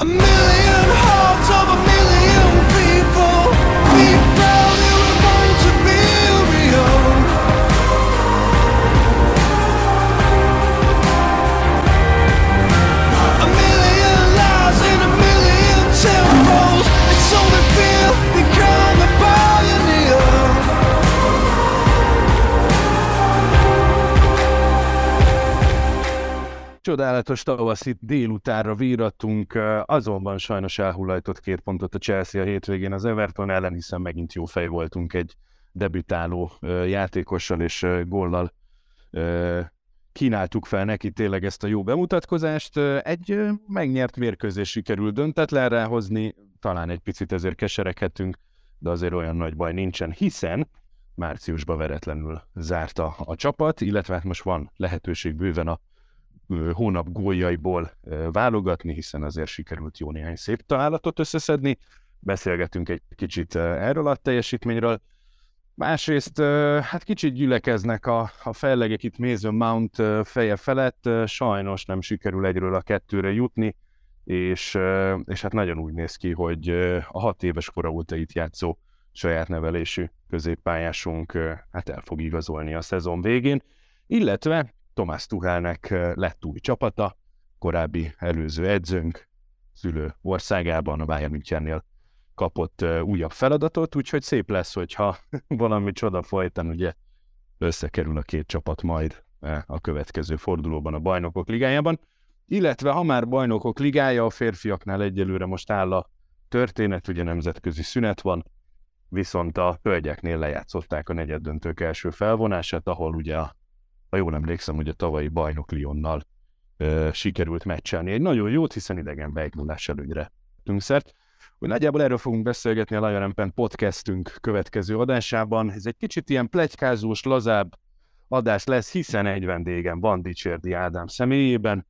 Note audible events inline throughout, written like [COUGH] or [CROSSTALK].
A Csodálatos tavaszi délutánra vírattunk, azonban sajnos elhullajtott két pontot a Chelsea a hétvégén az Everton ellen, hiszen megint jó fej voltunk egy debütáló játékossal és ö, kínáltuk fel neki tényleg ezt a jó bemutatkozást. Egy megnyert mérkőzés sikerült döntetlenre hozni, talán egy picit ezért kesereghetünk, de azért olyan nagy baj nincsen, hiszen márciusban veretlenül zárta a csapat, illetve hát most van lehetőség bőven a hónap góljaiból válogatni, hiszen azért sikerült jó néhány szép találatot összeszedni. Beszélgetünk egy kicsit erről a teljesítményről. Másrészt hát kicsit gyülekeznek a, a fellegek itt Mason Mount feje felett, sajnos nem sikerül egyről a kettőre jutni, és, és hát nagyon úgy néz ki, hogy a hat éves kora óta itt játszó saját nevelésű középpályásunk hát el fog igazolni a szezon végén, illetve Tomás Tuchelnek ö, lett új csapata, korábbi előző edzőnk, szülő országában, a Bayern Münchennél kapott újabb feladatot, úgyhogy szép lesz, hogyha [LAUGHS] valami csoda folytán ugye összekerül a két csapat majd a következő fordulóban a Bajnokok Ligájában. Illetve ha már Bajnokok Ligája, a férfiaknál egyelőre most áll a történet, ugye nemzetközi szünet van, viszont a hölgyeknél lejátszották a negyeddöntők első felvonását, ahol ugye, a, ha jól emlékszem, ugye a tavalyi bajnok Lyonnal ö, sikerült meccselni. Egy nagyon jót, hiszen idegenbe egy nullás előnyre tudtunk szert. Úgy nagyjából erről fogunk beszélgetni a Lion Pen podcastünk következő adásában. Ez egy kicsit ilyen plegykázós, lazább adás lesz, hiszen egy vendégem van Dicsérdi Ádám személyében,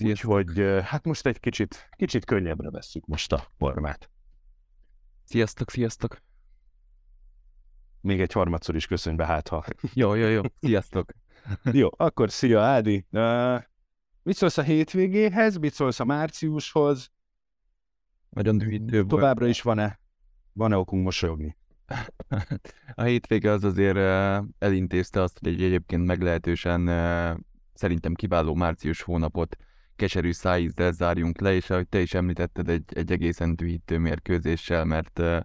úgyhogy ö, hát most egy kicsit, kicsit könnyebbre vesszük most a formát. Sziasztok, sziasztok. Még egy harmadszor is köszönj be, hát ha. Jó, jó, jó. Sziasztok. Jó, akkor szia Ádi. Uh, mit szólsz a hétvégéhez, mit szólsz a márciushoz? Nagyon volt. Továbbra is van-e, van-e okunk mosolyogni? A hétvége az azért eh, elintézte azt, hogy egy egyébként meglehetősen eh, szerintem kiváló március hónapot keserű szájízzel zárjunk le, és ahogy te is említetted, egy, egy egészen dühítő mérkőzéssel, mert eh,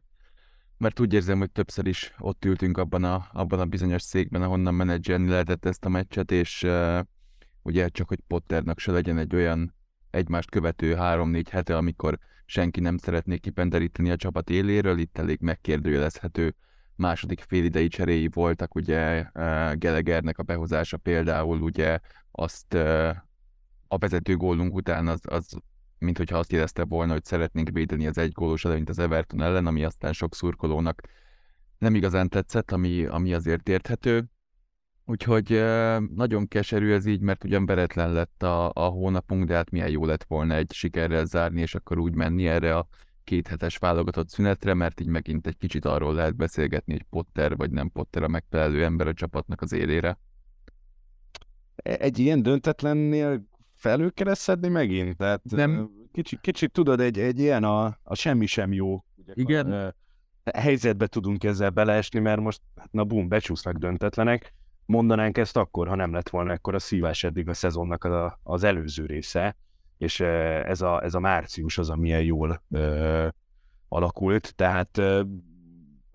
mert úgy érzem, hogy többször is ott ültünk abban a, abban a bizonyos székben, ahonnan menedzselni lehetett ezt a meccset, és uh, ugye csak, hogy Potternak se legyen egy olyan egymást követő három-négy hete, amikor senki nem szeretné kipenderíteni a csapat éléről, itt elég megkérdőjelezhető második félidei cseréi voltak, ugye uh, Gelegernek a behozása például, ugye azt uh, a vezető gólunk után az, az mint hogyha azt érezte volna, hogy szeretnénk védeni az egy gólos előnyt az Everton ellen, ami aztán sok szurkolónak nem igazán tetszett, ami, ami azért érthető. Úgyhogy nagyon keserű ez így, mert ugyan veretlen lett a, a hónapunk, de hát milyen jó lett volna egy sikerrel zárni, és akkor úgy menni erre a kéthetes válogatott szünetre, mert így megint egy kicsit arról lehet beszélgetni, hogy Potter vagy nem Potter a megfelelő ember a csapatnak az élére. E- Egy ilyen döntetlennél felülkeresztedni megint? Tehát Nem. Kicsit, kicsit tudod, egy, egy ilyen a, a semmi sem jó ugye, Igen. ö, helyzetbe tudunk ezzel beleesni, mert most, hát na bum, becsúsznak döntetlenek. Mondanánk ezt akkor, ha nem lett volna ekkor a szívás eddig a szezonnak a, az előző része, és ez a, ez a március az, amilyen jól ö, alakult, tehát ö,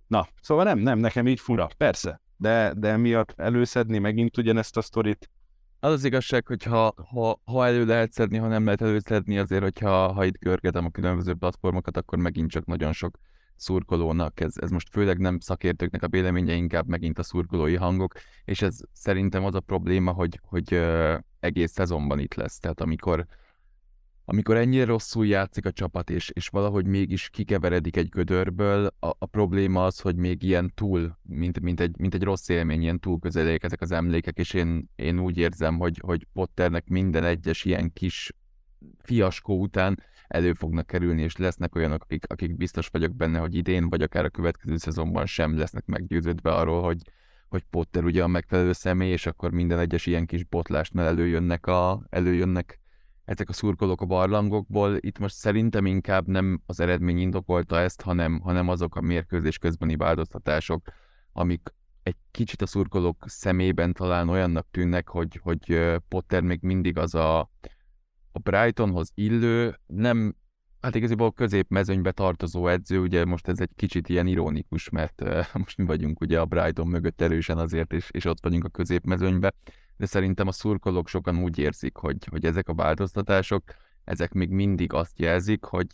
na, szóval nem, nem, nekem így fura, persze, de, de miatt előszedni megint ugyanezt a sztorit, Az az igazság, hogy ha, ha, ha elő lehet szedni, ha nem lehet előszedni, azért, hogyha ha itt görgetem a különböző platformokat, akkor megint csak nagyon sok szurkolónak, ez, ez most főleg nem szakértőknek a véleménye, inkább megint a szurkolói hangok, és ez szerintem az a probléma, hogy, hogy ö, egész szezonban itt lesz. Tehát amikor, amikor ennyire rosszul játszik a csapat, és, és valahogy mégis kikeveredik egy gödörből, a, a probléma az, hogy még ilyen túl, mint, mint, egy, mint egy rossz élmény, ilyen túl közelék ezek az emlékek, és én, én úgy érzem, hogy, hogy Potternek minden egyes ilyen kis fiaskó után elő fognak kerülni, és lesznek olyanok, akik, akik biztos vagyok benne, hogy idén, vagy akár a következő szezonban sem lesznek meggyőződve arról, hogy, hogy Potter ugye a megfelelő személy, és akkor minden egyes ilyen kis botlásnál előjönnek, a, előjönnek ezek a szurkolók a barlangokból. Itt most szerintem inkább nem az eredmény indokolta ezt, hanem, hanem azok a mérkőzés közbeni változtatások, amik egy kicsit a szurkolók szemében talán olyannak tűnnek, hogy, hogy Potter még mindig az a, a Brightonhoz illő, nem, hát igazából középmezőnybe tartozó edző, ugye most ez egy kicsit ilyen ironikus, mert [LAUGHS] most mi vagyunk ugye a Brighton mögött erősen azért, és, és ott vagyunk a középmezőnybe, de szerintem a szurkolók sokan úgy érzik, hogy, hogy ezek a változtatások, ezek még mindig azt jelzik, hogy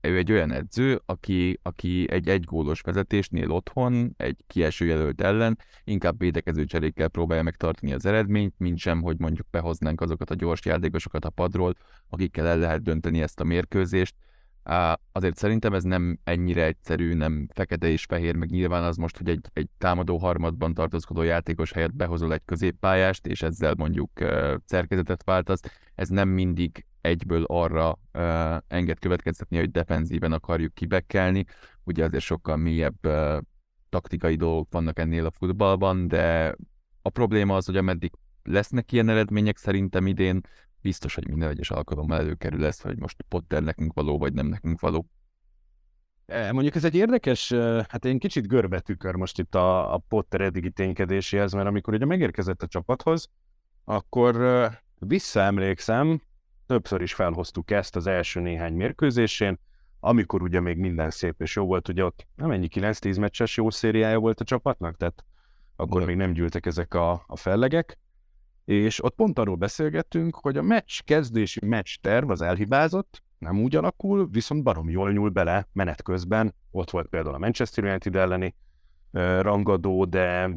ő egy olyan edző, aki, aki egy egygólos vezetésnél otthon, egy kieső jelölt ellen, inkább védekező cserékkel próbálja megtartani az eredményt, mint sem, hogy mondjuk behoznánk azokat a gyors játékosokat a padról, akikkel el lehet dönteni ezt a mérkőzést. Azért szerintem ez nem ennyire egyszerű, nem fekete és fehér, meg nyilván az most, hogy egy, egy támadó harmadban tartózkodó játékos helyett behozol egy középpályást, és ezzel mondjuk szerkezetet váltasz, ez nem mindig egyből arra uh, enged következtetni, hogy defenzíven akarjuk kibekkelni. Ugye azért sokkal mélyebb uh, taktikai dolgok vannak ennél a futballban, de a probléma az, hogy ameddig lesznek ilyen eredmények szerintem idén, biztos, hogy minden egyes alkalommal előkerül lesz, hogy most Potter nekünk való, vagy nem nekünk való. E, mondjuk ez egy érdekes, hát én kicsit görbetükör most itt a, a Potter eddigi ténykedéséhez, mert amikor ugye megérkezett a csapathoz, akkor visszaemlékszem, többször is felhoztuk ezt az első néhány mérkőzésén, amikor ugye még minden szép és jó volt, ugye ott nem ennyi 9-10 meccses jó szériája volt a csapatnak, tehát akkor még nem gyűltek ezek a, a fellegek, és ott pont arról beszélgettünk, hogy a meccs kezdési meccs terv az elhibázott, nem úgy alakul, viszont barom jól nyúl bele menet közben. Ott volt például a Manchester United elleni rangadó, de,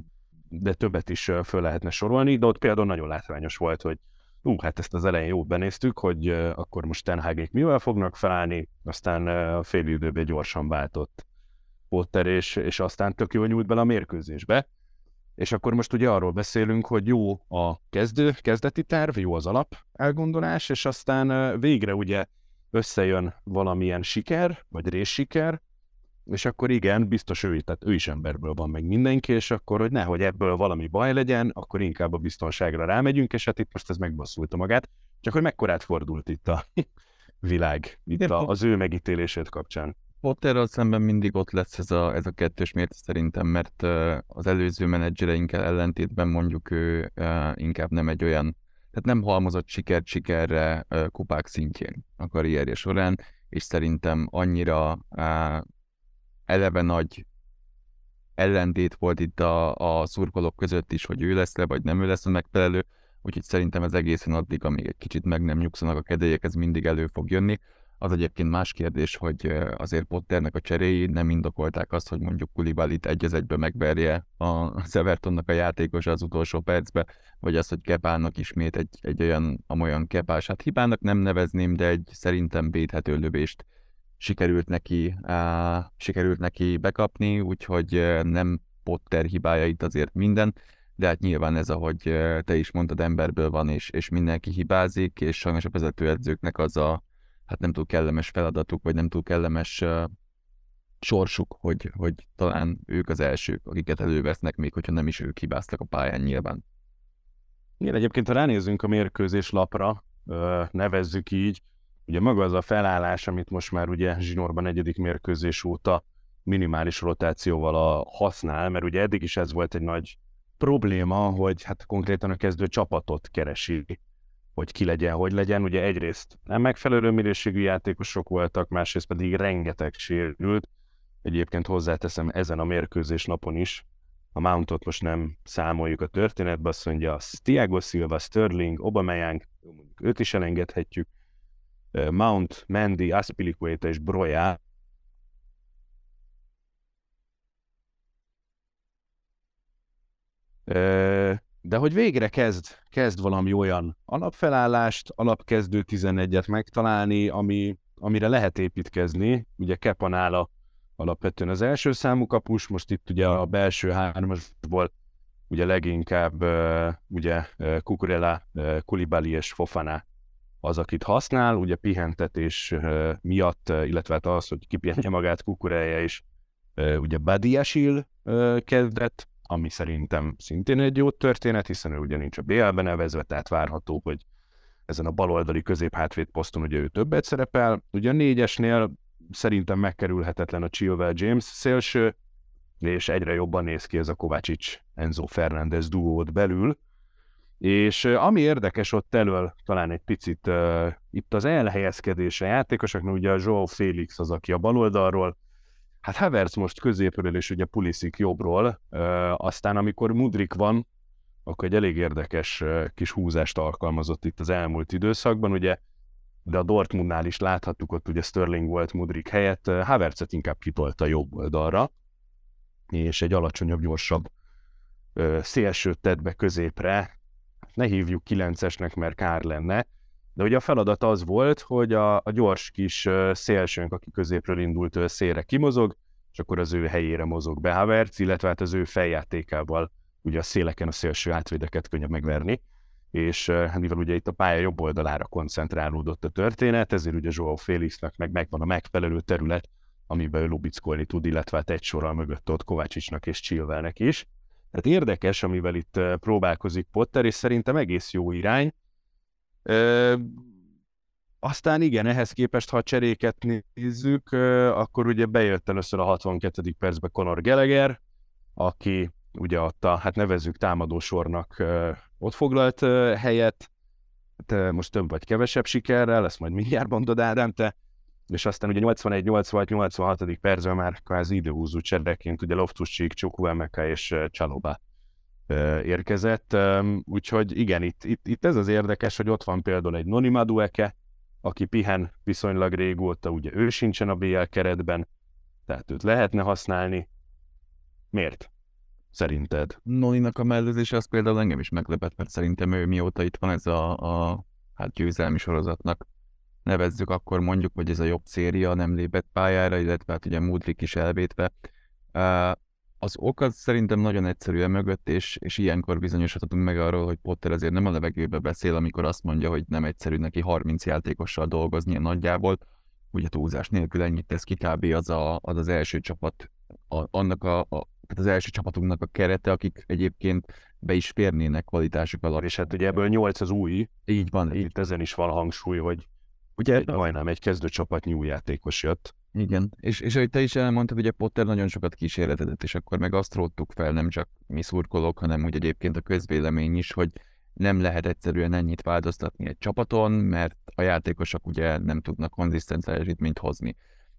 de többet is föl lehetne sorolni, de ott például nagyon látványos volt, hogy ú, hát ezt az elején jót benéztük, hogy uh, akkor most Ten mivel fognak felállni, aztán uh, a fél időben gyorsan váltott Potter, és, és aztán tök jól nyújt bele a mérkőzésbe. És akkor most ugye arról beszélünk, hogy jó a kezdő, kezdeti terv, jó az alap elgondolás, és aztán végre ugye összejön valamilyen siker, vagy részsiker, és akkor igen, biztos ő, tehát ő is emberből van meg mindenki, és akkor, hogy nehogy ebből valami baj legyen, akkor inkább a biztonságra rámegyünk, és hát itt most ez megbosszulta magát. Csak hogy mekkorát fordult itt a [LAUGHS] világ, itt a, az ő megítélését kapcsán. Potterral szemben mindig ott lesz ez a, ez a kettős mérce szerintem, mert az előző menedzsereinkkel ellentétben mondjuk ő inkább nem egy olyan, tehát nem halmozott sikert sikerre kupák szintjén a karrierje során, és szerintem annyira eleve nagy ellentét volt itt a, a szurkolók között is, hogy ő lesz le, vagy nem ő lesz a megfelelő, úgyhogy szerintem ez egészen addig, amíg egy kicsit meg nem nyugszanak a kedélyek, ez mindig elő fog jönni. Az egyébként más kérdés, hogy azért Potternek a cseréi nem indokolták azt, hogy mondjuk Kulibalit egy az egybe megverje a [LAUGHS] Evertonnak a játékos az utolsó percbe, vagy az, hogy Kepának ismét egy, egy olyan, amolyan Kepás, hát hibának nem nevezném, de egy szerintem védhető lövést sikerült neki, uh, sikerült neki bekapni, úgyhogy nem Potter hibája itt azért minden, de hát nyilván ez, ahogy te is mondtad, emberből van, és, és mindenki hibázik, és sajnos a vezetőedzőknek az a, hát nem túl kellemes feladatuk, vagy nem túl kellemes uh, sorsuk, hogy, hogy talán ők az elsők, akiket elővesznek, még hogyha nem is ők hibáztak a pályán nyilván. Igen, egyébként ha ránézzünk a mérkőzés lapra, nevezzük így, Ugye maga az a felállás, amit most már ugye zsinórban negyedik mérkőzés óta minimális rotációval a használ, mert ugye eddig is ez volt egy nagy probléma, hogy hát konkrétan a kezdő csapatot keresi, hogy ki legyen, hogy legyen. Ugye egyrészt nem megfelelő minőségű játékosok voltak, másrészt pedig rengeteg sérült. Egyébként hozzáteszem ezen a mérkőzés napon is, a Mountot most nem számoljuk a történetbe, azt mondja, Thiago Silva, Sterling, Aubameyang, őt is elengedhetjük, Mount, Mandy, Aspilicueta és Broja de hogy végre kezd, kezd valami olyan alapfelállást, alapkezdő 11-et megtalálni, ami, amire lehet építkezni. Ugye Kepanála alapvetően az első számú kapus, most itt ugye a belső hármasból ugye leginkább ugye Kukurela, Kulibali és Fofana az, akit használ, ugye pihentetés miatt, illetve hát az, hogy kipihenje magát kukureje is, ugye Badiasil kezdett, ami szerintem szintén egy jó történet, hiszen ő ugye nincs a BL-ben nevezve, tehát várható, hogy ezen a baloldali középhátvéd poszton ugye ő többet szerepel. Ugye a négyesnél szerintem megkerülhetetlen a Chilwell James szélső, és egyre jobban néz ki ez a Kovácsics Enzo Fernández duót belül. És ami érdekes ott elől talán egy picit uh, itt az elhelyezkedése játékosoknak, ugye a João Félix az, aki a baloldalról, hát Havertz most középről, és ugye Pulisic jobbról, aztán amikor Mudrik van, akkor egy elég érdekes kis húzást alkalmazott itt az elmúlt időszakban, ugye de a Dortmundnál is láthattuk, ott ugye Sterling volt Mudrik helyett, Havertzet inkább kitolta jobb oldalra, és egy alacsonyabb, gyorsabb szélsőt tett be középre, ne hívjuk 9-esnek, mert kár lenne, de ugye a feladat az volt, hogy a, a gyors kis szélsőnk, aki középről indult szélre kimozog, és akkor az ő helyére mozog be Havertz, illetve hát az ő feljátékával ugye a széleken a szélső átvédeket könnyebb megverni, és hát mivel ugye itt a pálya jobb oldalára koncentrálódott a történet, ezért ugye Joao Félixnek meg megvan a megfelelő terület, amiben ő lubickolni tud, illetve hát egy sorral mögött ott Kovácsicsnak és Chilvelnek is. Tehát érdekes, amivel itt próbálkozik Potter, és szerintem egész jó irány. Ö, aztán igen, ehhez képest, ha a cseréket nézzük, akkor ugye bejött először a 62. percbe Conor Gallagher, aki ugye ott a, hát nevezzük támadósornak ott foglalt helyet, hát, most több vagy kevesebb sikerrel, ezt majd mindjárt mondod Ádám, te, és aztán ugye 81, 86, 86. percben már kvázi időhúzó csereként ugye Loftus-Cheek, Csukwemeka és Csaloba érkezett. Úgyhogy igen, itt, itt, itt, ez az érdekes, hogy ott van például egy Noni Madueke, aki pihen viszonylag régóta, ugye ő sincsen a BL keretben, tehát őt lehetne használni. Miért? Szerinted? Noninak a mellőzése az például engem is meglepett, mert szerintem ő mióta itt van ez a, a hát győzelmi sorozatnak nevezzük, akkor mondjuk, hogy ez a jobb széria nem lépett pályára, illetve hát ugye Mudrik is elvétve. Az ok az szerintem nagyon egyszerűen mögött, és, és ilyenkor bizonyosodhatunk meg arról, hogy Potter azért nem a levegőbe beszél, amikor azt mondja, hogy nem egyszerű neki 30 játékossal dolgozni nagyjából. Ugye túlzás nélkül ennyit tesz ki, kb. az a, az, az első csapat, a, annak a, a, tehát az első csapatunknak a kerete, akik egyébként be is férnének kvalitásuk alatt. És hát ugye ebből 8 az új. Így van. Itt ezen is van hangsúly, hogy Ugye egy, majdnem egy kezdőcsapat játékos jött. Igen, és, és ahogy te is elmondtad, ugye Potter nagyon sokat kísérletedett, és akkor meg azt róttuk fel, nem csak mi szurkolók, hanem úgy egyébként a közvélemény is, hogy nem lehet egyszerűen ennyit változtatni egy csapaton, mert a játékosok ugye nem tudnak konzisztens teljesítményt hozni.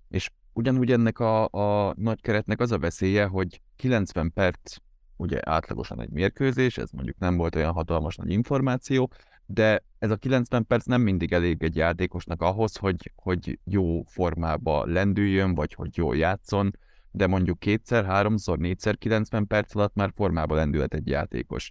És ugyanúgy ennek a, a nagy keretnek az a veszélye, hogy 90 perc ugye átlagosan egy mérkőzés, ez mondjuk nem volt olyan hatalmas nagy információ, de ez a 90 perc nem mindig elég egy játékosnak ahhoz, hogy, hogy jó formába lendüljön, vagy hogy jól játszon, de mondjuk kétszer, háromszor, négyszer 90 perc alatt már formába lendülhet egy játékos.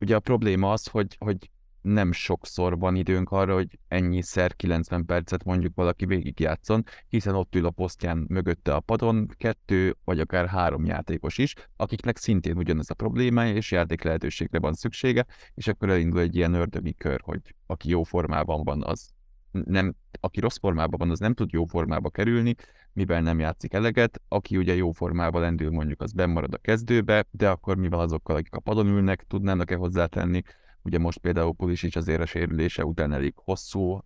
Ugye a probléma az, hogy, hogy nem sokszor van időnk arra, hogy ennyiszer 90 percet mondjuk valaki végigjátszon, hiszen ott ül a posztján mögötte a padon kettő vagy akár három játékos is, akiknek szintén ugyanez a problémája, és játék lehetőségre van szüksége, és akkor elindul egy ilyen ördögi kör, hogy aki jó formában van, az nem, aki rossz formában van, az nem tud jó formába kerülni, mivel nem játszik eleget, aki ugye jó formában lendül mondjuk, az bemarad a kezdőbe, de akkor mivel azokkal, akik a padon ülnek, tudnának-e hozzátenni, Ugye most például Pulisic azért a sérülése után elég hosszú uh,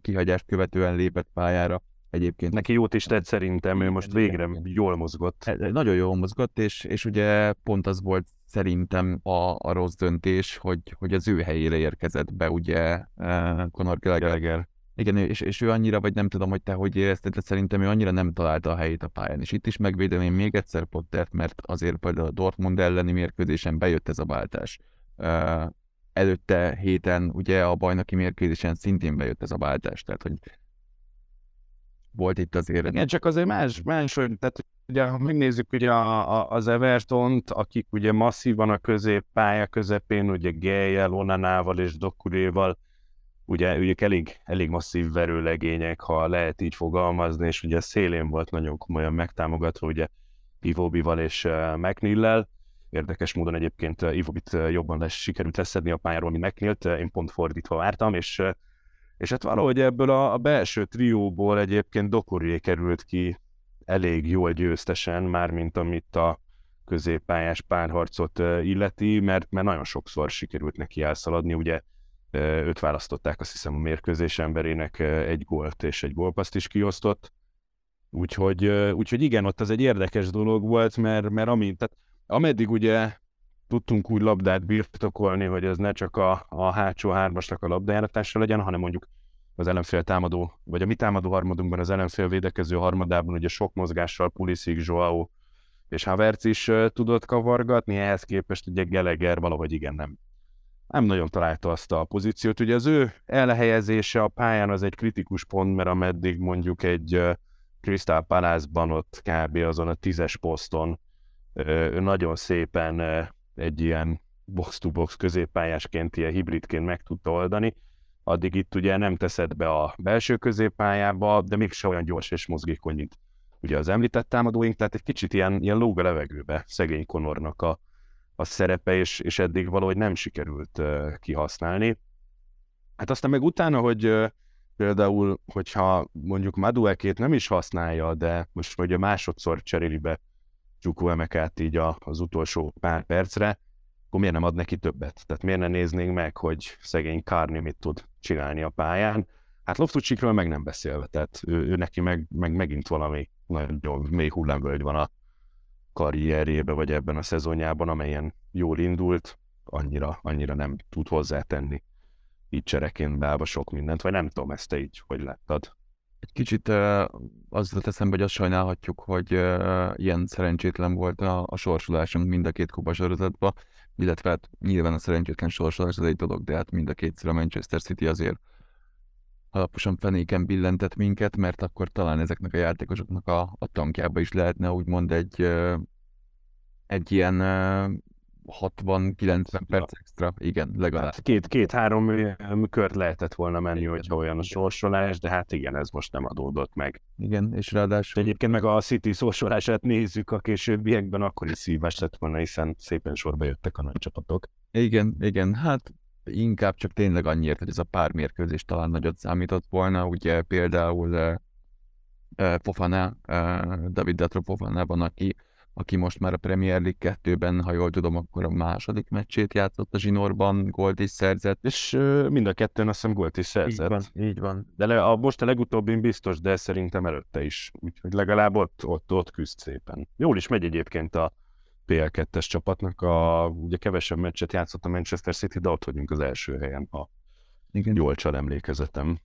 kihagyást követően lépett pályára. Egyébként neki jót is tett szerintem, ő most végre jól mozgott. E, e, nagyon jól mozgott, és, és ugye pont az volt szerintem a, a rossz döntés, hogy, hogy az ő helyére érkezett be ugye uh, Conor Gallagher. Igen, és, és ő annyira, vagy nem tudom, hogy te hogy érezted, de szerintem ő annyira nem találta a helyét a pályán. És itt is megvédeném még egyszer Pottert, mert azért például a Dortmund elleni mérkőzésen bejött ez a váltás. Előtte héten ugye a bajnoki mérkőzésen szintén bejött ez a váltás, tehát hogy volt itt azért... Igen, csak azért más, más tehát ugye, ha megnézzük ugye a, a, az Evertont, akik ugye masszívan a középpálya közepén, ugye Gejjel, Onanával és Dokuréval, ugye ők elég, elég masszív verőlegények, ha lehet így fogalmazni, és ugye szélén volt nagyon komolyan megtámogatva, ugye Ivobival és uh, McNeil-lel, Érdekes módon egyébként eh, Ivobit eh, jobban lesz, sikerült leszedni a pályáról, mint megnyílt, eh, én pont fordítva vártam, és, és hát valahogy ebből a, a belső trióból egyébként Dokorié került ki elég jól győztesen, mármint amit a középpályás párharcot illeti, mert, mert nagyon sokszor sikerült neki elszaladni, ugye Őt választották azt hiszem a mérkőzés emberének egy gólt és egy gólpaszt is kiosztott. Úgyhogy, úgyhogy igen, ott az egy érdekes dolog volt, mert, mert amint, tehát ameddig ugye tudtunk úgy labdát birtokolni, hogy ez ne csak a, a hátsó hármasnak a labdajáratása legyen, hanem mondjuk az ellenfél támadó, vagy a mi támadó harmadunkban, az ellenfél védekező harmadában ugye sok mozgással Pulisic, Joao és Havertz is uh, tudott kavargatni, ehhez képest ugye Geleger valahogy igen nem. Nem nagyon találta azt a pozíciót. Ugye az ő elhelyezése a pályán az egy kritikus pont, mert ameddig mondjuk egy Crystal Palace-ban ott kb. azon a tízes poszton ő nagyon szépen egy ilyen box-to-box középpályásként, ilyen hibridként meg tudta oldani, addig itt ugye nem teszed be a belső középpályába, de mégse olyan gyors és mozgékony, mint ugye az említett támadóink, tehát egy kicsit ilyen, ilyen lóg a levegőbe szegény Konornak a, a szerepe, és, és eddig valahogy nem sikerült uh, kihasználni. Hát aztán meg utána, hogy uh, például, hogyha mondjuk Maduekét nem is használja, de most ugye másodszor cseréli be Emekát így a, az utolsó pár percre, akkor miért nem ad neki többet? Tehát miért ne néznénk meg, hogy szegény Kárni mit tud csinálni a pályán? Hát Loftucsikről meg nem beszélve, tehát ő, ő neki meg, meg megint valami nagyon mély hullámvölgy van a karrierjébe, vagy ebben a szezonjában, amelyen jól indult, annyira, annyira nem tud hozzátenni így csereként beállva sok mindent, vagy nem tudom, ezt te így hogy láttad? Egy kicsit az jut eszembe, hogy azt sajnálhatjuk, hogy ilyen szerencsétlen volt a, a sorsolásunk mind a két kupa sorozatban, illetve hát nyilván a szerencsétlen sorsolás az egy dolog, de hát mind a kétszer a Manchester City azért alaposan fenéken billentett minket, mert akkor talán ezeknek a játékosoknak a, a tankjába is lehetne úgymond egy, egy ilyen 60-90 perc extra, igen, legalább. Hát két, két-három kört lehetett volna menni, igen, hogyha olyan a sorsolás, de hát igen, ez most nem adódott meg. Igen, és ráadásul... Egyébként meg a City sorsolását nézzük a későbbiekben, akkor is szívás lett volna, hiszen szépen sorba jöttek a nagy csapatok. Igen, igen, hát inkább csak tényleg annyiért, hogy ez a pár mérkőzés talán nagyot számított volna, ugye például uh, uh, Fofana, uh, David Datro Fofanában, aki aki most már a Premier League 2-ben, ha jól tudom, akkor a második meccsét játszott a zsinórban, gólt is szerzett. És mind a kettőn azt hiszem gólt is szerzett. Így van, így van. De le, a, most a legutóbbin biztos, de szerintem előtte is. Úgyhogy legalább ott, ott, ott küzd szépen. Jól is megy egyébként a PL2-es csapatnak. A, ugye kevesebb meccset játszott a Manchester City, de ott vagyunk az első helyen, ha Igen. jól csal emlékezetem.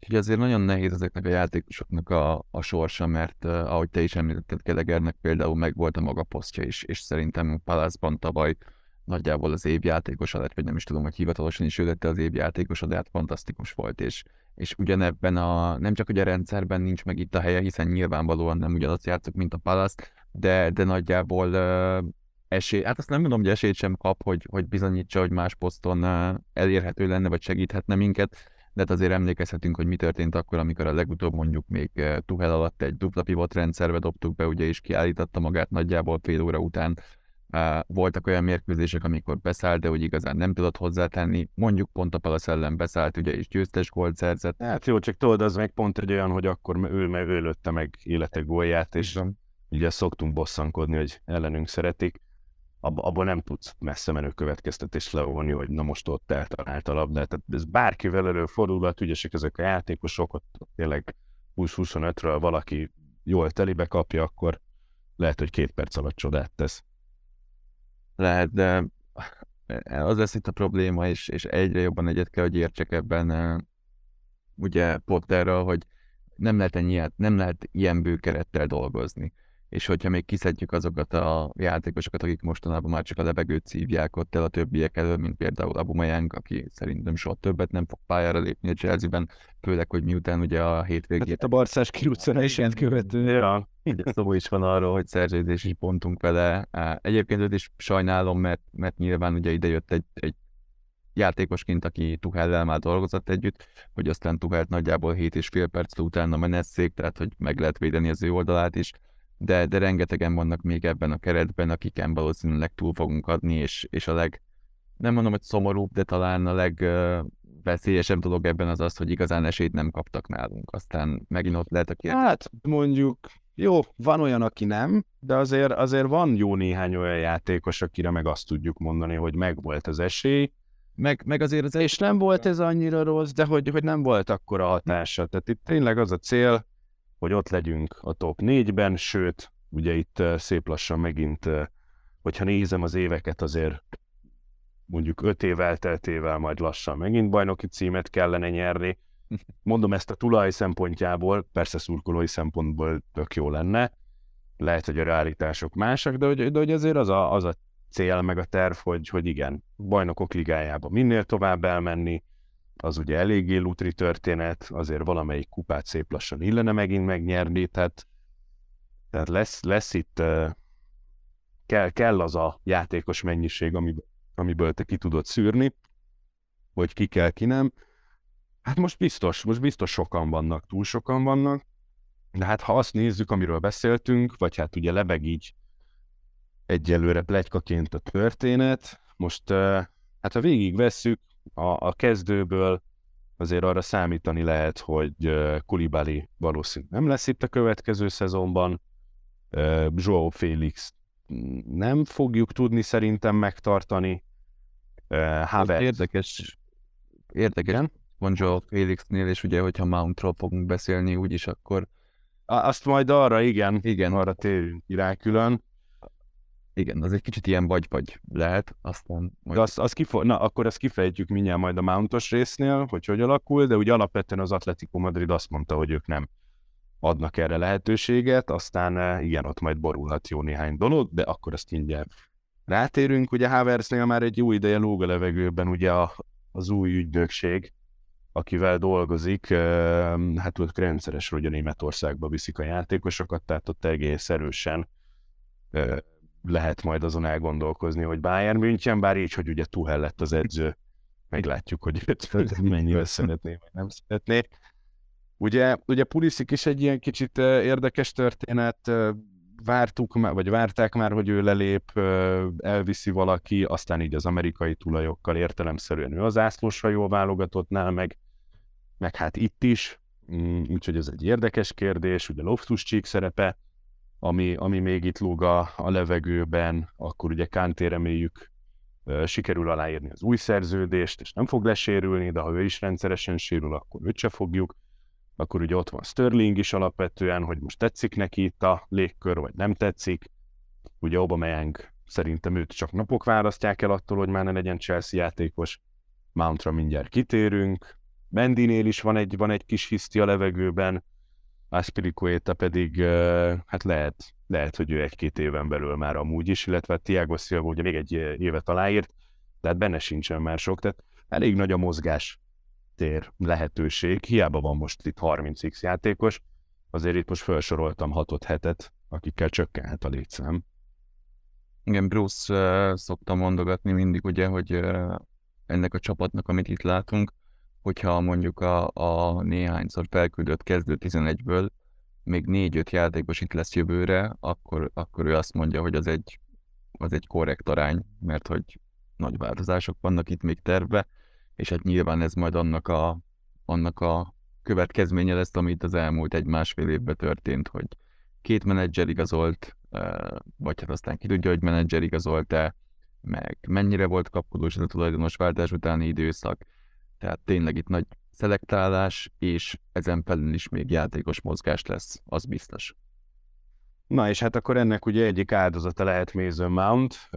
Úgyhogy azért nagyon nehéz ezeknek a játékosoknak a, a sorsa, mert uh, ahogy te is említetted, Gelegernek például meg volt a maga posztja is, és szerintem Palace-ban tavaly nagyjából az év játékosa lett, vagy nem is tudom, hogy hivatalosan is ő lett az év játékosa, de hát fantasztikus volt, és, és ugyanebben a, nem csak hogy a rendszerben nincs meg itt a helye, hiszen nyilvánvalóan nem ugyanazt játszok, mint a Palace, de, de nagyjából uh, esély, hát azt nem mondom, hogy esélyt sem kap, hogy, hogy bizonyítsa, hogy más poszton uh, elérhető lenne, vagy segíthetne minket, de hát azért emlékezhetünk, hogy mi történt akkor, amikor a legutóbb mondjuk még eh, Tuhel alatt egy dupla pivot rendszerbe dobtuk be, ugye is kiállította magát nagyjából fél óra után. Voltak olyan mérkőzések, amikor beszállt, de hogy igazán nem tudott hozzátenni. Mondjuk pont a Palace ellen beszállt, ugye, és győztes gólt szerzett. Hát jó, csak tudod, az meg pont egy olyan, hogy akkor ő, ő lőtte meg élete gólját, és ugye szoktunk bosszankodni, hogy ellenünk szeretik abból nem tudsz messze menő következtetést levonni, hogy na most ott eltalált a labdát. Tehát ez bárkivel előfordulhat, ügyesek ezek a játékosok, ott, tényleg 20-25-ről valaki jól telibe kapja, akkor lehet, hogy két perc alatt csodát tesz. Lehet, de az lesz itt a probléma, és, és egyre jobban egyet kell, hogy értsek ebben ugye Potterral, hogy nem lehet, ennyi, nem lehet ilyen bőkerettel dolgozni és hogyha még kiszedjük azokat a játékosokat, akik mostanában már csak a levegőt szívják ott el a többiek elől, mint például Abumayang, aki szerintem soha többet nem fog pályára lépni a Chelsea-ben, főleg, hogy miután ugye a hétvégén... Hát a Barszás is követő. Ja, így szó is van arról, hogy szerződési pontunk vele. Egyébként őt is sajnálom, mert, mert nyilván ugye idejött egy, egy játékosként, aki Tuhellel már dolgozott együtt, hogy aztán Tuhelt nagyjából 7 és fél perc utána menesszék, tehát hogy meg lehet védeni az ő oldalát is de, de rengetegen vannak még ebben a keretben, akiken valószínűleg túl fogunk adni, és, és a leg, nem mondom, hogy szomorúbb, de talán a legveszélyesebb dolog ebben az az, hogy igazán esélyt nem kaptak nálunk. Aztán megint ott lehet a kérdés. Hát mondjuk, jó, van olyan, aki nem, de azért, azért van jó néhány olyan játékos, akire meg azt tudjuk mondani, hogy megvolt az esély, Meg, meg azért az És nem volt ez annyira rossz, de hogy, hogy nem volt akkora hatása. Tehát itt tényleg az a cél, hogy ott legyünk a top 4-ben, sőt, ugye itt ö, szép lassan megint, ö, hogyha nézem az éveket, azért mondjuk 5 év elteltével majd lassan megint bajnoki címet kellene nyerni. [LAUGHS] Mondom ezt a tulaj szempontjából, persze szurkolói szempontból tök jó lenne, lehet, hogy a realitások másak, de hogy, de hogy azért az a, az a cél, meg a terv, hogy, hogy igen, bajnokok ligájába minél tovább elmenni, az ugye eléggé lutri történet, azért valamelyik kupát szép lassan illene megint megnyerni, tehát, tehát lesz, lesz itt, kell, kell az a játékos mennyiség, amiből, amiből te ki tudod szűrni, hogy ki kell, ki nem. Hát most biztos, most biztos sokan vannak, túl sokan vannak, de hát ha azt nézzük, amiről beszéltünk, vagy hát ugye lebeg így egyelőre plegykaként a történet, most hát ha végigvesszük, a, a kezdőből azért arra számítani lehet, hogy Kulibali valószínűleg nem lesz itt a következő szezonban, Joao Félix nem fogjuk tudni szerintem megtartani, Havertz érdekes, érdekes Igen? van Joe Felixnél, és ugye, hogyha Mountról fogunk beszélni úgyis, akkor Azt majd arra, igen, Igen. arra térünk rá külön. Igen, az egy kicsit ilyen vagy-vagy lehet, aztán De majd azt, azt kifo- Na, akkor ezt kifejtjük mindjárt majd a Mountos résznél, hogy hogy alakul, de úgy alapvetően az Atletico Madrid azt mondta, hogy ők nem adnak erre lehetőséget, aztán eh, igen, ott majd borulhat jó néhány dolog, de akkor azt mindjárt rátérünk. Ugye Haversnél már egy jó ideje lóg a levegőben ugye a, az új ügynökség, akivel dolgozik, eh, hát ott rendszeres, hogy a Németországba viszik a játékosokat, tehát ott egész erősen eh, lehet majd azon elgondolkozni, hogy Bayern München, bár így, hogy ugye Tuhel lett az edző, meglátjuk, hogy őt mennyire szeretné, vagy nem szeretné. Ugye, ugye Pulisic is egy ilyen kicsit érdekes történet, vártuk már, vagy várták már, hogy ő lelép, elviszi valaki, aztán így az amerikai tulajokkal értelemszerűen ő az ászlósra válogatottnál, meg, meg hát itt is, Mm, úgyhogy ez egy érdekes kérdés, ugye Loftus Cheek szerepe, ami, ami még itt lóg a, a levegőben, akkor ugye Kanté reméljük sikerül aláírni az új szerződést, és nem fog lesérülni, de ha ő is rendszeresen sérül, akkor őt se fogjuk. Akkor ugye ott van Sterling is alapvetően, hogy most tetszik neki itt a légkör, vagy nem tetszik. Ugye Aubameyang szerintem őt csak napok választják el attól, hogy már ne legyen Chelsea játékos. Mountra mindjárt kitérünk. Mendinél is van egy, van egy kis hiszti a levegőben, Aspilicueta pedig hát lehet, lehet, hogy ő egy-két éven belül már amúgy is, illetve Tiago Silva ugye még egy évet aláírt, de hát benne sincsen már sok, tehát elég nagy a mozgás tér lehetőség, hiába van most itt 30x játékos, azért itt most felsoroltam 6 hetet, akikkel csökkenhet a létszám. Igen, Bruce uh, szokta mondogatni mindig, ugye, hogy ennek a csapatnak, amit itt látunk, hogyha mondjuk a, a néhányszor felküldött kezdő 11-ből még 4-5 játékos itt lesz jövőre, akkor, akkor ő azt mondja, hogy az egy, az egy korrekt arány, mert hogy nagy változások vannak itt még terve, és hát nyilván ez majd annak a, annak a következménye lesz, amit az elmúlt egy-másfél évben történt, hogy két menedzser igazolt, vagy hát aztán ki tudja, hogy menedzser igazolt-e, meg mennyire volt kapkodós ez a tulajdonos váltás utáni időszak. Tehát tényleg itt nagy szelektálás, és ezen felül is még játékos mozgás lesz, az biztos. Na és hát akkor ennek ugye egyik áldozata lehet Mason Mount,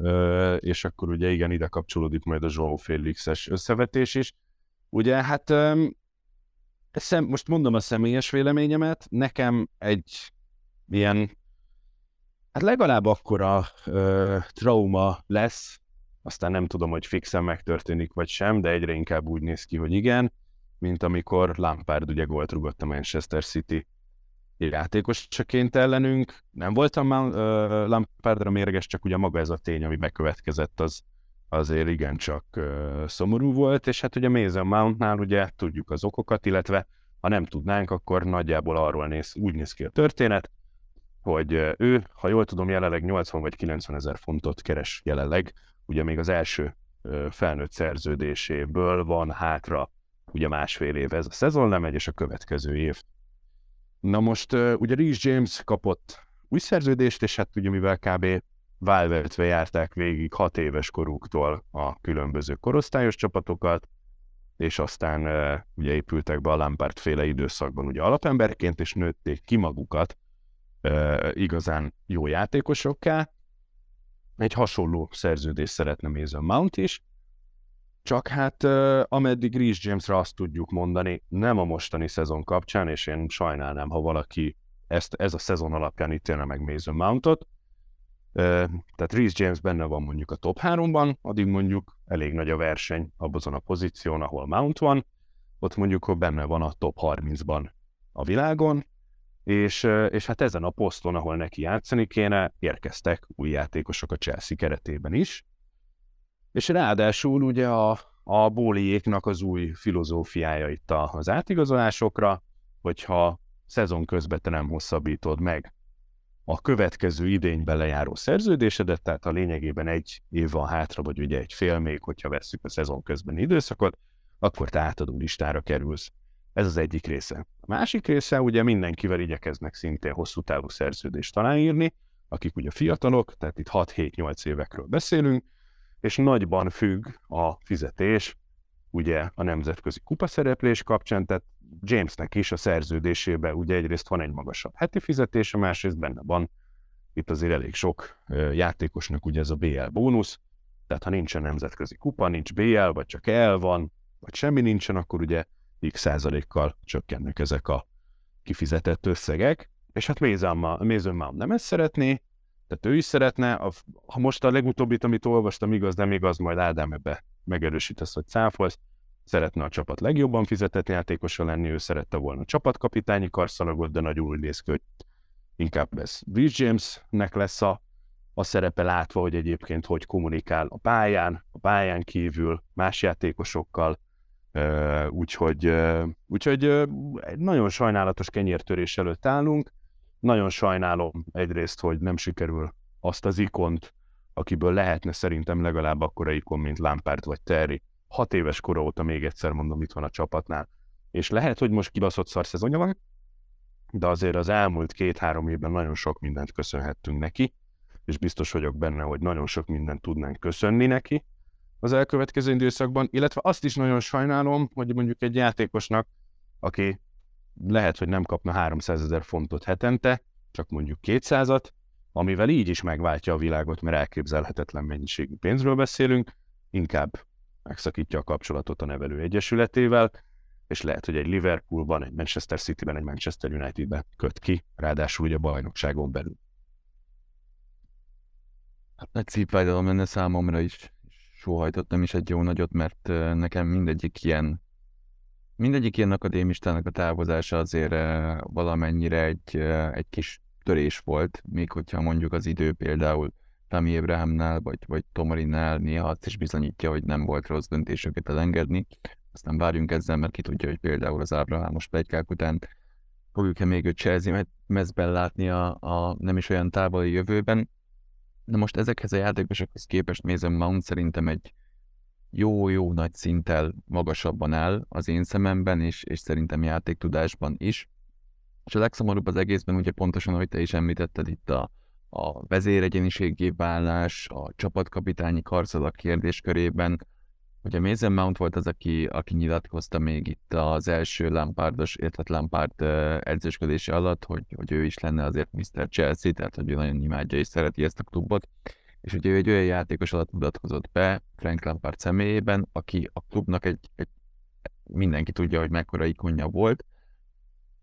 és akkor ugye igen, ide kapcsolódik majd a João Félix-es összevetés is. Ugye hát most mondom a személyes véleményemet, nekem egy ilyen, hát legalább akkora ö, trauma lesz, aztán nem tudom, hogy fixen megtörténik vagy sem, de egyre inkább úgy néz ki, hogy igen, mint amikor Lampard ugye gólt rugott a Manchester City játékosaként ellenünk. Nem voltam már Lampardra mérges, csak ugye maga ez a tény, ami bekövetkezett, az azért igencsak uh, szomorú volt, és hát ugye Mason Mountnál ugye tudjuk az okokat, illetve ha nem tudnánk, akkor nagyjából arról néz, úgy néz ki a történet, hogy ő, ha jól tudom, jelenleg 80 vagy 90 ezer fontot keres jelenleg, ugye még az első felnőtt szerződéséből van hátra ugye másfél év ez a szezon lemegy, és a következő év Na most ugye Reece James kapott új szerződést, és hát ugye mivel kb. válvetve járták végig hat éves koruktól a különböző korosztályos csapatokat, és aztán ugye épültek be a Lampard féle időszakban ugye alapemberként, és nőtték ki magukat igazán jó játékosokká. Egy hasonló szerződést szeretne Mason Mount is, csak hát ameddig Rhys Jamesra azt tudjuk mondani, nem a mostani szezon kapcsán, és én sajnálnám, ha valaki ezt, ez a szezon alapján ítélne meg Mason Mountot, tehát Reece James benne van mondjuk a top 3-ban, addig mondjuk elég nagy a verseny abban a pozíción, ahol Mount van, ott mondjuk hogy benne van a top 30-ban a világon, és, és hát ezen a poszton, ahol neki játszani kéne, érkeztek új játékosok a Chelsea keretében is, és ráadásul ugye a, a bóliéknak az új filozófiája itt az átigazolásokra, hogyha szezon közben te nem hosszabbítod meg a következő idényben lejáró szerződésedet, tehát a lényegében egy év van hátra, vagy ugye egy fél még, hogyha vesszük a szezon közben időszakot, akkor te átadó listára kerülsz. Ez az egyik része. A másik része, ugye mindenkivel igyekeznek szintén hosszú távú szerződést írni, akik ugye fiatalok, tehát itt 6-7-8 évekről beszélünk, és nagyban függ a fizetés ugye a nemzetközi kupaszereplés kapcsán, tehát Jamesnek is a szerződésében ugye egyrészt van egy magasabb heti fizetése, másrészt benne van itt azért elég sok játékosnak ugye ez a BL bónusz, tehát ha nincsen nemzetközi kupa, nincs BL, vagy csak el van, vagy semmi nincsen, akkor ugye x százalékkal csökkennek ezek a kifizetett összegek, és hát Mason Mount nem ezt szeretné, tehát ő is szeretne, a, ha most a legutóbbit, amit olvastam, igaz, nem igaz, majd Ádám ebbe megerősítesz, hogy cáfolsz, szeretne a csapat legjobban fizetett játékosa lenni, ő szerette volna a csapatkapitányi karszalagot, de nagyon úgy néz ki, hogy inkább ez Rhys Jamesnek lesz a, a szerepe látva, hogy egyébként hogy kommunikál a pályán, a pályán kívül, más játékosokkal, úgyhogy, úgyhogy nagyon sajnálatos kenyértörés előtt állunk, nagyon sajnálom egyrészt, hogy nem sikerül azt az ikont, akiből lehetne szerintem legalább akkora ikon, mint Lampard vagy Terry, hat éves kora óta még egyszer mondom, itt van a csapatnál. És lehet, hogy most kibaszott szar szezonja van, de azért az elmúlt két-három évben nagyon sok mindent köszönhettünk neki, és biztos vagyok benne, hogy nagyon sok mindent tudnánk köszönni neki az elkövetkező időszakban, illetve azt is nagyon sajnálom, hogy mondjuk egy játékosnak, aki lehet, hogy nem kapna 300 ezer fontot hetente, csak mondjuk 200-at, amivel így is megváltja a világot, mert elképzelhetetlen mennyiségű pénzről beszélünk, inkább megszakítja a kapcsolatot a nevelő egyesületével, és lehet, hogy egy Liverpoolban, egy Manchester Cityben, egy Manchester Unitedben köt ki, ráadásul ugye a bajnokságon belül. Hát nagy szívfájdalom lenne számomra is. Sóhajtottam is egy jó nagyot, mert nekem mindegyik ilyen mindegyik ilyen akadémistának a távozása azért valamennyire egy, egy kis törés volt, még hogyha mondjuk az idő például Tammy Abrahamnál, vagy, vagy Tomorinnál néha azt is bizonyítja, hogy nem volt rossz döntéseket elengedni. Aztán várjunk ezzel, mert ki tudja, hogy például az Ábrahamos plegykák után fogjuk-e még őt Chelsea mezben látni a, a nem is olyan távoli jövőben. Na most ezekhez a játékosokhoz képest Mason Mount szerintem egy jó-jó nagy szinttel magasabban áll az én szememben, és, és szerintem játéktudásban is. És a legszomorúbb az egészben, ugye pontosan, ahogy te is említetted itt a, a vezéregyeniségé válás, a csapatkapitányi karszalak kérdéskörében. Ugye Mason Mount volt az, aki, aki nyilatkozta még itt az első Lampardos, illetve Lampard edzősködése alatt, hogy, hogy ő is lenne azért Mr. Chelsea, tehát hogy ő nagyon imádja és szereti ezt a klubot. És ugye ő egy olyan játékos alatt mutatkozott be Frank Lampard személyében, aki a klubnak egy, egy mindenki tudja, hogy mekkora ikonja volt,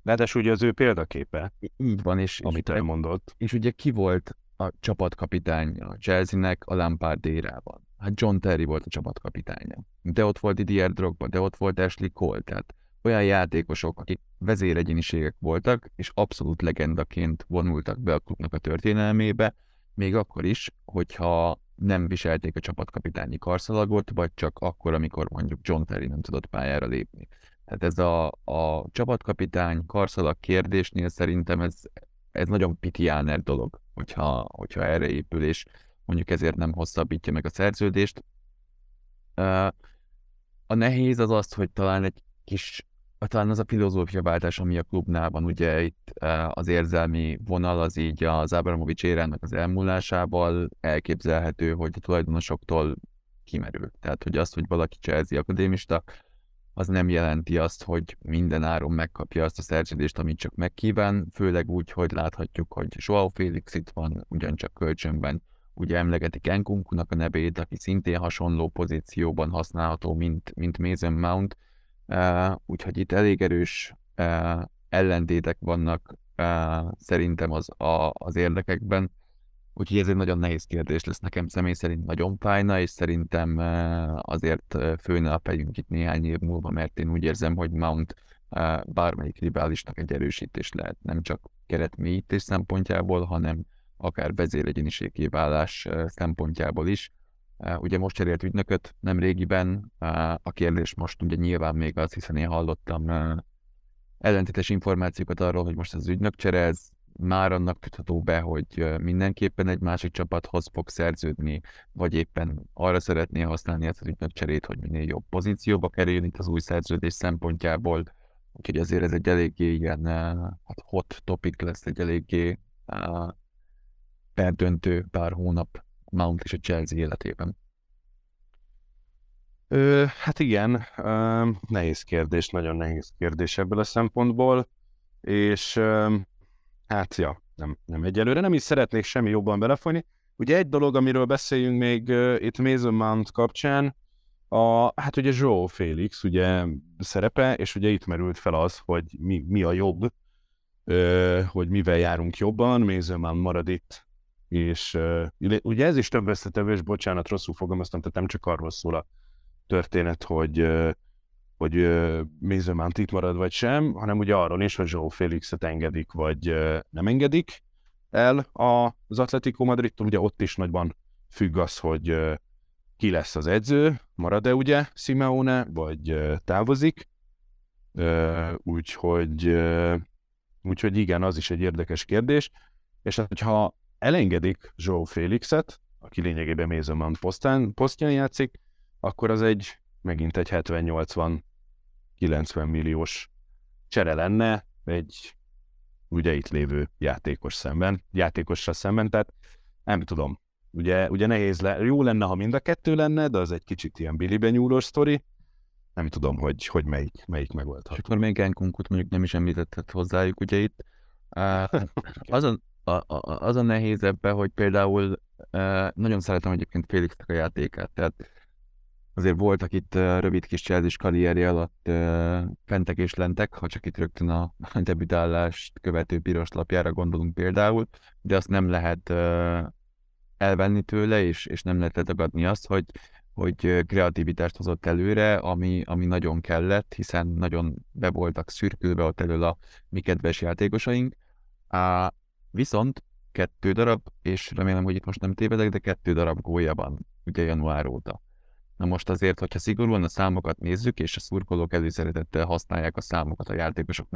Ráadásul ugye az ő példaképe. Így van, és, amit és, elmondott. És ugye ki volt a csapatkapitány a Chelsea-nek a Lampard érában? Hát John Terry volt a csapatkapitánya. De ott volt Didier Drogba, de ott volt Ashley Cole, tehát olyan játékosok, akik vezéregyeniségek voltak, és abszolút legendaként vonultak be a klubnak a történelmébe, még akkor is, hogyha nem viselték a csapatkapitányi karszalagot, vagy csak akkor, amikor mondjuk John Terry nem tudott pályára lépni. Tehát ez a, a csapatkapitány karszalag kérdésnél szerintem ez, ez nagyon pitiáner dolog, hogyha, hogyha erre épül, és mondjuk ezért nem hosszabbítja meg a szerződést. A nehéz az az, hogy talán egy kis talán az a filozófiaváltás, ami a klubnál van, ugye itt az érzelmi vonal az így az Abramovics érának az elmúlásával elképzelhető, hogy a tulajdonosoktól kimerül. Tehát, hogy azt, hogy valaki Chelsea akadémista, az nem jelenti azt, hogy minden áron megkapja azt a szerződést, amit csak megkíván, főleg úgy, hogy láthatjuk, hogy Joao Félix itt van, ugyancsak kölcsönben, ugye emlegetik Enkunkunak a nevét, aki szintén hasonló pozícióban használható, mint, mint Mason Mount, uh, úgyhogy itt elég erős uh, ellentétek vannak uh, szerintem az, a, az érdekekben, Úgyhogy ez egy nagyon nehéz kérdés lesz nekem személy szerint nagyon fájna, és szerintem azért főne a fejünk itt néhány év múlva, mert én úgy érzem, hogy Mount bármelyik riválisnak egy erősítés lehet, nem csak keretmélyítés szempontjából, hanem akár vezéregyeniségé válás szempontjából is. Ugye most cserélt ügynököt nem régiben, a kérdés most ugye nyilván még az, hiszen én hallottam ellentétes információkat arról, hogy most az ügynök cserez, már annak tudható be, hogy mindenképpen egy másik csapathoz fog szerződni, vagy éppen arra szeretné használni ezt az ügynökcserét, hogy minél jobb pozícióba kerüljön itt az új szerződés szempontjából. Úgyhogy azért ez egy eléggé ilyen hát hot topic lesz, egy eléggé perdöntő pár hónap Mount és a Chelsea életében. Ö, hát igen, ö, nehéz kérdés, nagyon nehéz kérdés ebből a szempontból, és ö, Hát, ja, nem, nem egyelőre. Nem is szeretnék semmi jobban belefolyni. Ugye egy dolog, amiről beszéljünk még uh, itt Mason Mount kapcsán, a, hát ugye Joe Félix ugye szerepe, és ugye itt merült fel az, hogy mi, mi a jobb, uh, hogy mivel járunk jobban, Mason Mount marad itt, és ugye ez is több összetevő, és bocsánat, rosszul fogalmaztam, tehát nem csak arról szól a történet, hogy hogy Mount itt marad vagy sem, hanem ugye arról is, hogy Joe Felixet engedik vagy nem engedik el az Atletico Madridtól, ugye ott is nagyban függ az, hogy ki lesz az edző, marad-e ugye Simeone, vagy távozik, úgyhogy, úgyhogy igen, az is egy érdekes kérdés, és hát, hogyha elengedik Joe Felixet, aki lényegében Mount posztán, posztján játszik, akkor az egy megint egy 70-80 90 milliós csere lenne egy ugye itt lévő játékos szemben, játékossal szemben, tehát nem tudom. Ugye, ugye nehéz le, jó lenne, ha mind a kettő lenne, de az egy kicsit ilyen biliben nyúlós sztori. Nem tudom, hogy, hogy melyik, melyik megoldható. És akkor még Enkunkut mondjuk nem is említetted hozzájuk, ugye itt. [LAUGHS] az, a, a, az a nehéz ebbe, hogy például nagyon szeretem egyébként Félixnek a játékát, tehát azért voltak itt rövid kis cselzés karrierje alatt fentek és lentek, ha csak itt rögtön a [LAUGHS] debütálást követő piros lapjára gondolunk például, de azt nem lehet elvenni tőle, és, és nem lehet letagadni azt, hogy, hogy kreativitást hozott előre, ami, ami nagyon kellett, hiszen nagyon be voltak szürkülve ott elől a mi kedves játékosaink. Viszont kettő darab, és remélem, hogy itt most nem tévedek, de kettő darab gólya van ugye január óta. Na most azért, hogyha szigorúan a számokat nézzük, és a szurkolók előszeretettel használják a számokat a játékosok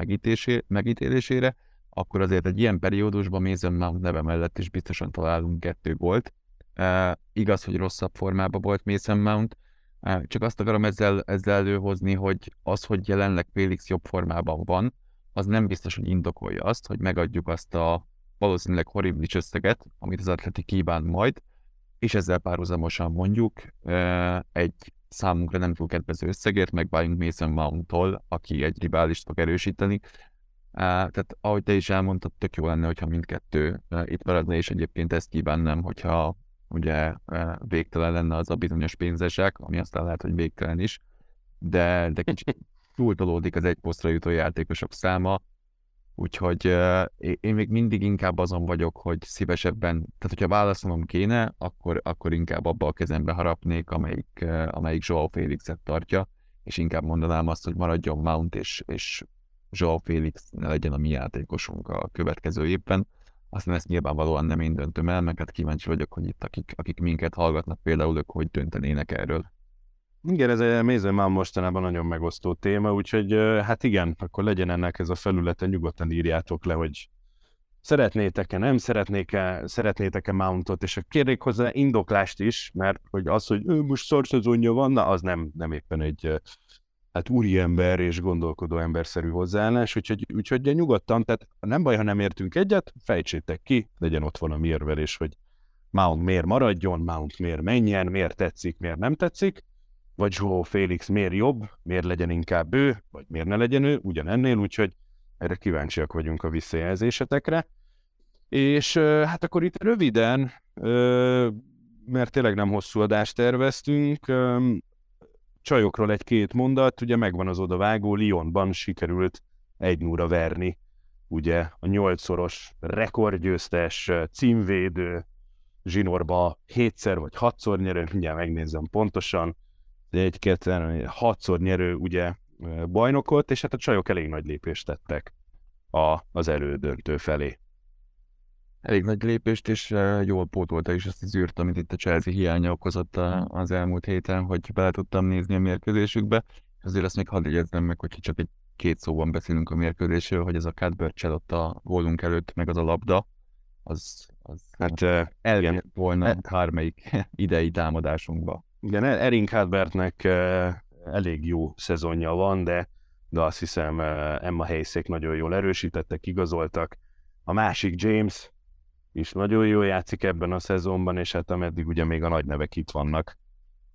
megítélésére, akkor azért egy ilyen periódusban Mason Mount neve mellett is biztosan találunk kettő gólt. E, igaz, hogy rosszabb formában volt Mason Mount, e, csak azt akarom ezzel, ezzel előhozni, hogy az, hogy jelenleg Félix jobb formában van, az nem biztos, hogy indokolja azt, hogy megadjuk azt a valószínűleg horribilis összeget, amit az atleti kíván majd, és ezzel párhuzamosan mondjuk egy számunkra nem túl kedvező összegért megváljunk Mason Mount-tól, aki egy riválist fog erősíteni. Tehát ahogy te is elmondtad, tök jó lenne, hogyha mindkettő itt maradna, és egyébként ezt kívánnám, hogyha ugye végtelen lenne az a bizonyos pénzesek, ami aztán lehet, hogy végtelen is, de, de kicsit túltolódik az egy posztra jutó játékosok száma, Úgyhogy uh, én még mindig inkább azon vagyok, hogy szívesebben, tehát hogyha válaszolnom kéne, akkor, akkor inkább abba a kezembe harapnék, amelyik, uh, amelyik Joao Félixet tartja, és inkább mondanám azt, hogy maradjon Mount, és, és Joao Félix ne legyen a mi játékosunk a következő évben. Aztán ezt nyilvánvalóan nem én döntöm el, meg hát kíváncsi vagyok, hogy itt akik, akik minket hallgatnak, például ők hogy döntenének erről. Igen, ez egy mézem már mostanában nagyon megosztó téma, úgyhogy hát igen, akkor legyen ennek ez a felülete, nyugodtan írjátok le, hogy szeretnétek-e, nem szeretnék-e, szeretnétek-e Mountot, és kérnék hozzá indoklást is, mert hogy az, hogy ő most szarszezonja van, na, az nem, nem éppen egy hát úri ember és gondolkodó emberszerű hozzáállás, úgyhogy, úgyhogy ugye nyugodtan, tehát nem baj, ha nem értünk egyet, fejtsétek ki, legyen ott van a mérvelés, hogy Mount miért maradjon, Mount miért menjen, miért tetszik, miért nem tetszik, vagy Joao Félix miért jobb, miért legyen inkább ő, vagy miért ne legyen ő, ugyanennél, úgyhogy erre kíváncsiak vagyunk a visszajelzésetekre. És hát akkor itt röviden, mert tényleg nem hosszú adást terveztünk, csajokról egy-két mondat, ugye megvan az odavágó, Lyonban sikerült egy núra verni, ugye a nyolcszoros rekordgyőztes, címvédő, zsinórba hétszer vagy hatszor nyerő, mindjárt megnézem pontosan, egy, kettő, hatszor nyerő ugye bajnokot, és hát a csajok elég nagy lépést tettek a, az elődöntő felé. Elég nagy lépést, és jól pótolta is azt az űrt, amit itt a Chelsea hiánya okozott az elmúlt héten, hogy bele tudtam nézni a mérkőzésükbe. Azért azt még hadd jegyezzem meg, hogy csak egy két szóban beszélünk a mérkőzésről, hogy ez a Cadbury ott a gólunk előtt, meg az a labda, az, az Hát elvitt volna bármelyik [LAUGHS] idei támadásunkba. Igen, Erin Cadbertnek elég jó szezonja van, de, de azt hiszem Emma Helyszék nagyon jól erősítettek, igazoltak. A másik James is nagyon jól játszik ebben a szezonban, és hát ameddig ugye még a nagy nevek itt vannak,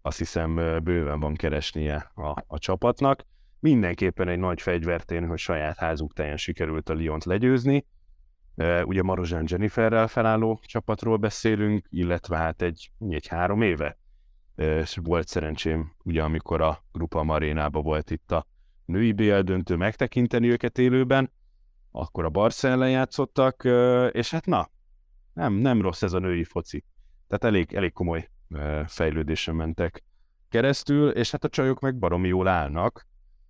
azt hiszem bőven van keresnie a, a csapatnak. Mindenképpen egy nagy fegyvertén, hogy saját házuk teljesen sikerült a Lyont legyőzni. Ugye Marozsán Jenniferrel felálló csapatról beszélünk, illetve hát egy, egy három éve és volt szerencsém, ugye amikor a Grupa Marénába volt itt a női BL döntő megtekinteni őket élőben, akkor a Barca ellen játszottak, és hát na, nem, nem rossz ez a női foci. Tehát elég, elég komoly fejlődésen mentek keresztül, és hát a csajok meg baromi jól állnak.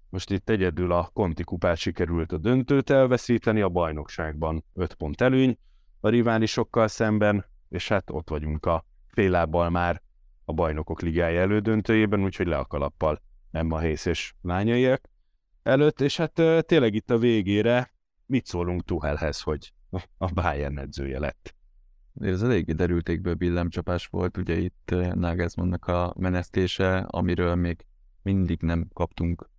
Most itt egyedül a Conti kupát sikerült a döntőt elveszíteni, a bajnokságban 5 pont előny a riválisokkal szemben, és hát ott vagyunk a fél lábbal már a bajnokok ligája elődöntőjében, úgyhogy le a kalappal Emma Hész és lányaiak előtt, és hát tényleg itt a végére mit szólunk Tuhelhez, hogy a Bayern edzője lett? Ez eléggé derültékből billemcsapás volt, ugye itt Nagelsmannnak a menesztése, amiről még mindig nem kaptunk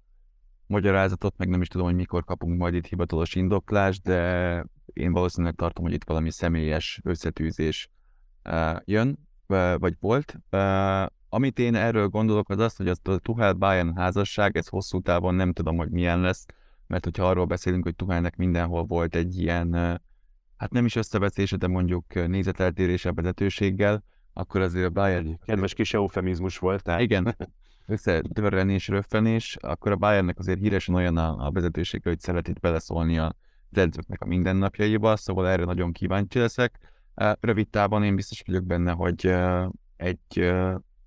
magyarázatot, meg nem is tudom, hogy mikor kapunk majd itt hivatalos indoklást, de én valószínűleg tartom, hogy itt valami személyes összetűzés jön, vagy volt. Amit én erről gondolok, az az, hogy az a Tuhel Bayern házasság, ez hosszú távon nem tudom, hogy milyen lesz, mert hogyha arról beszélünk, hogy Tuhelnek mindenhol volt egy ilyen, hát nem is összeveszése, de mondjuk nézeteltérése a vezetőséggel, akkor azért a Bayern... Kedves kis eufemizmus volt, tehát... Igen, [LAUGHS] összetörrenés, röffenés, akkor a Bayernnek azért híresen olyan a, a vezetősége, hogy szeret itt beleszólni a edzőknek a mindennapjaiba, szóval erre nagyon kíváncsi leszek. Rövid távon én biztos vagyok benne, hogy egy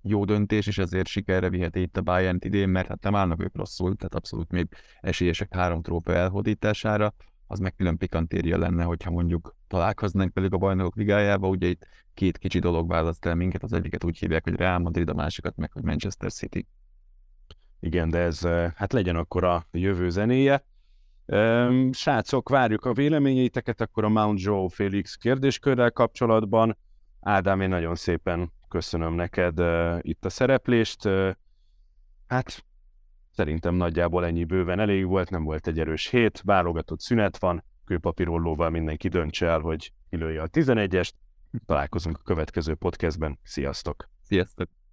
jó döntés, és ezért sikerre viheti itt a bayern idén, mert hát nem állnak ők rosszul, tehát abszolút még esélyesek három trófea elhódítására, az meg külön pikantéria lenne, hogyha mondjuk találkoznánk pedig a bajnokok ligájába, ugye itt két kicsi dolog választ el minket, az egyiket úgy hívják, hogy Real Madrid, a másikat meg, hogy Manchester City. Igen, de ez hát legyen akkor a jövő zenéje. Srácok, várjuk a véleményeiteket akkor a Mount Joe Felix kérdéskörrel kapcsolatban. Ádám, én nagyon szépen köszönöm neked itt a szereplést. Hát szerintem nagyjából ennyi bőven elég volt, nem volt egy erős hét, válogatott szünet van, kőpapírollóval mindenki döntse el, hogy kilője a 11-est. Találkozunk a következő podcastben. Sziasztok! Sziasztok!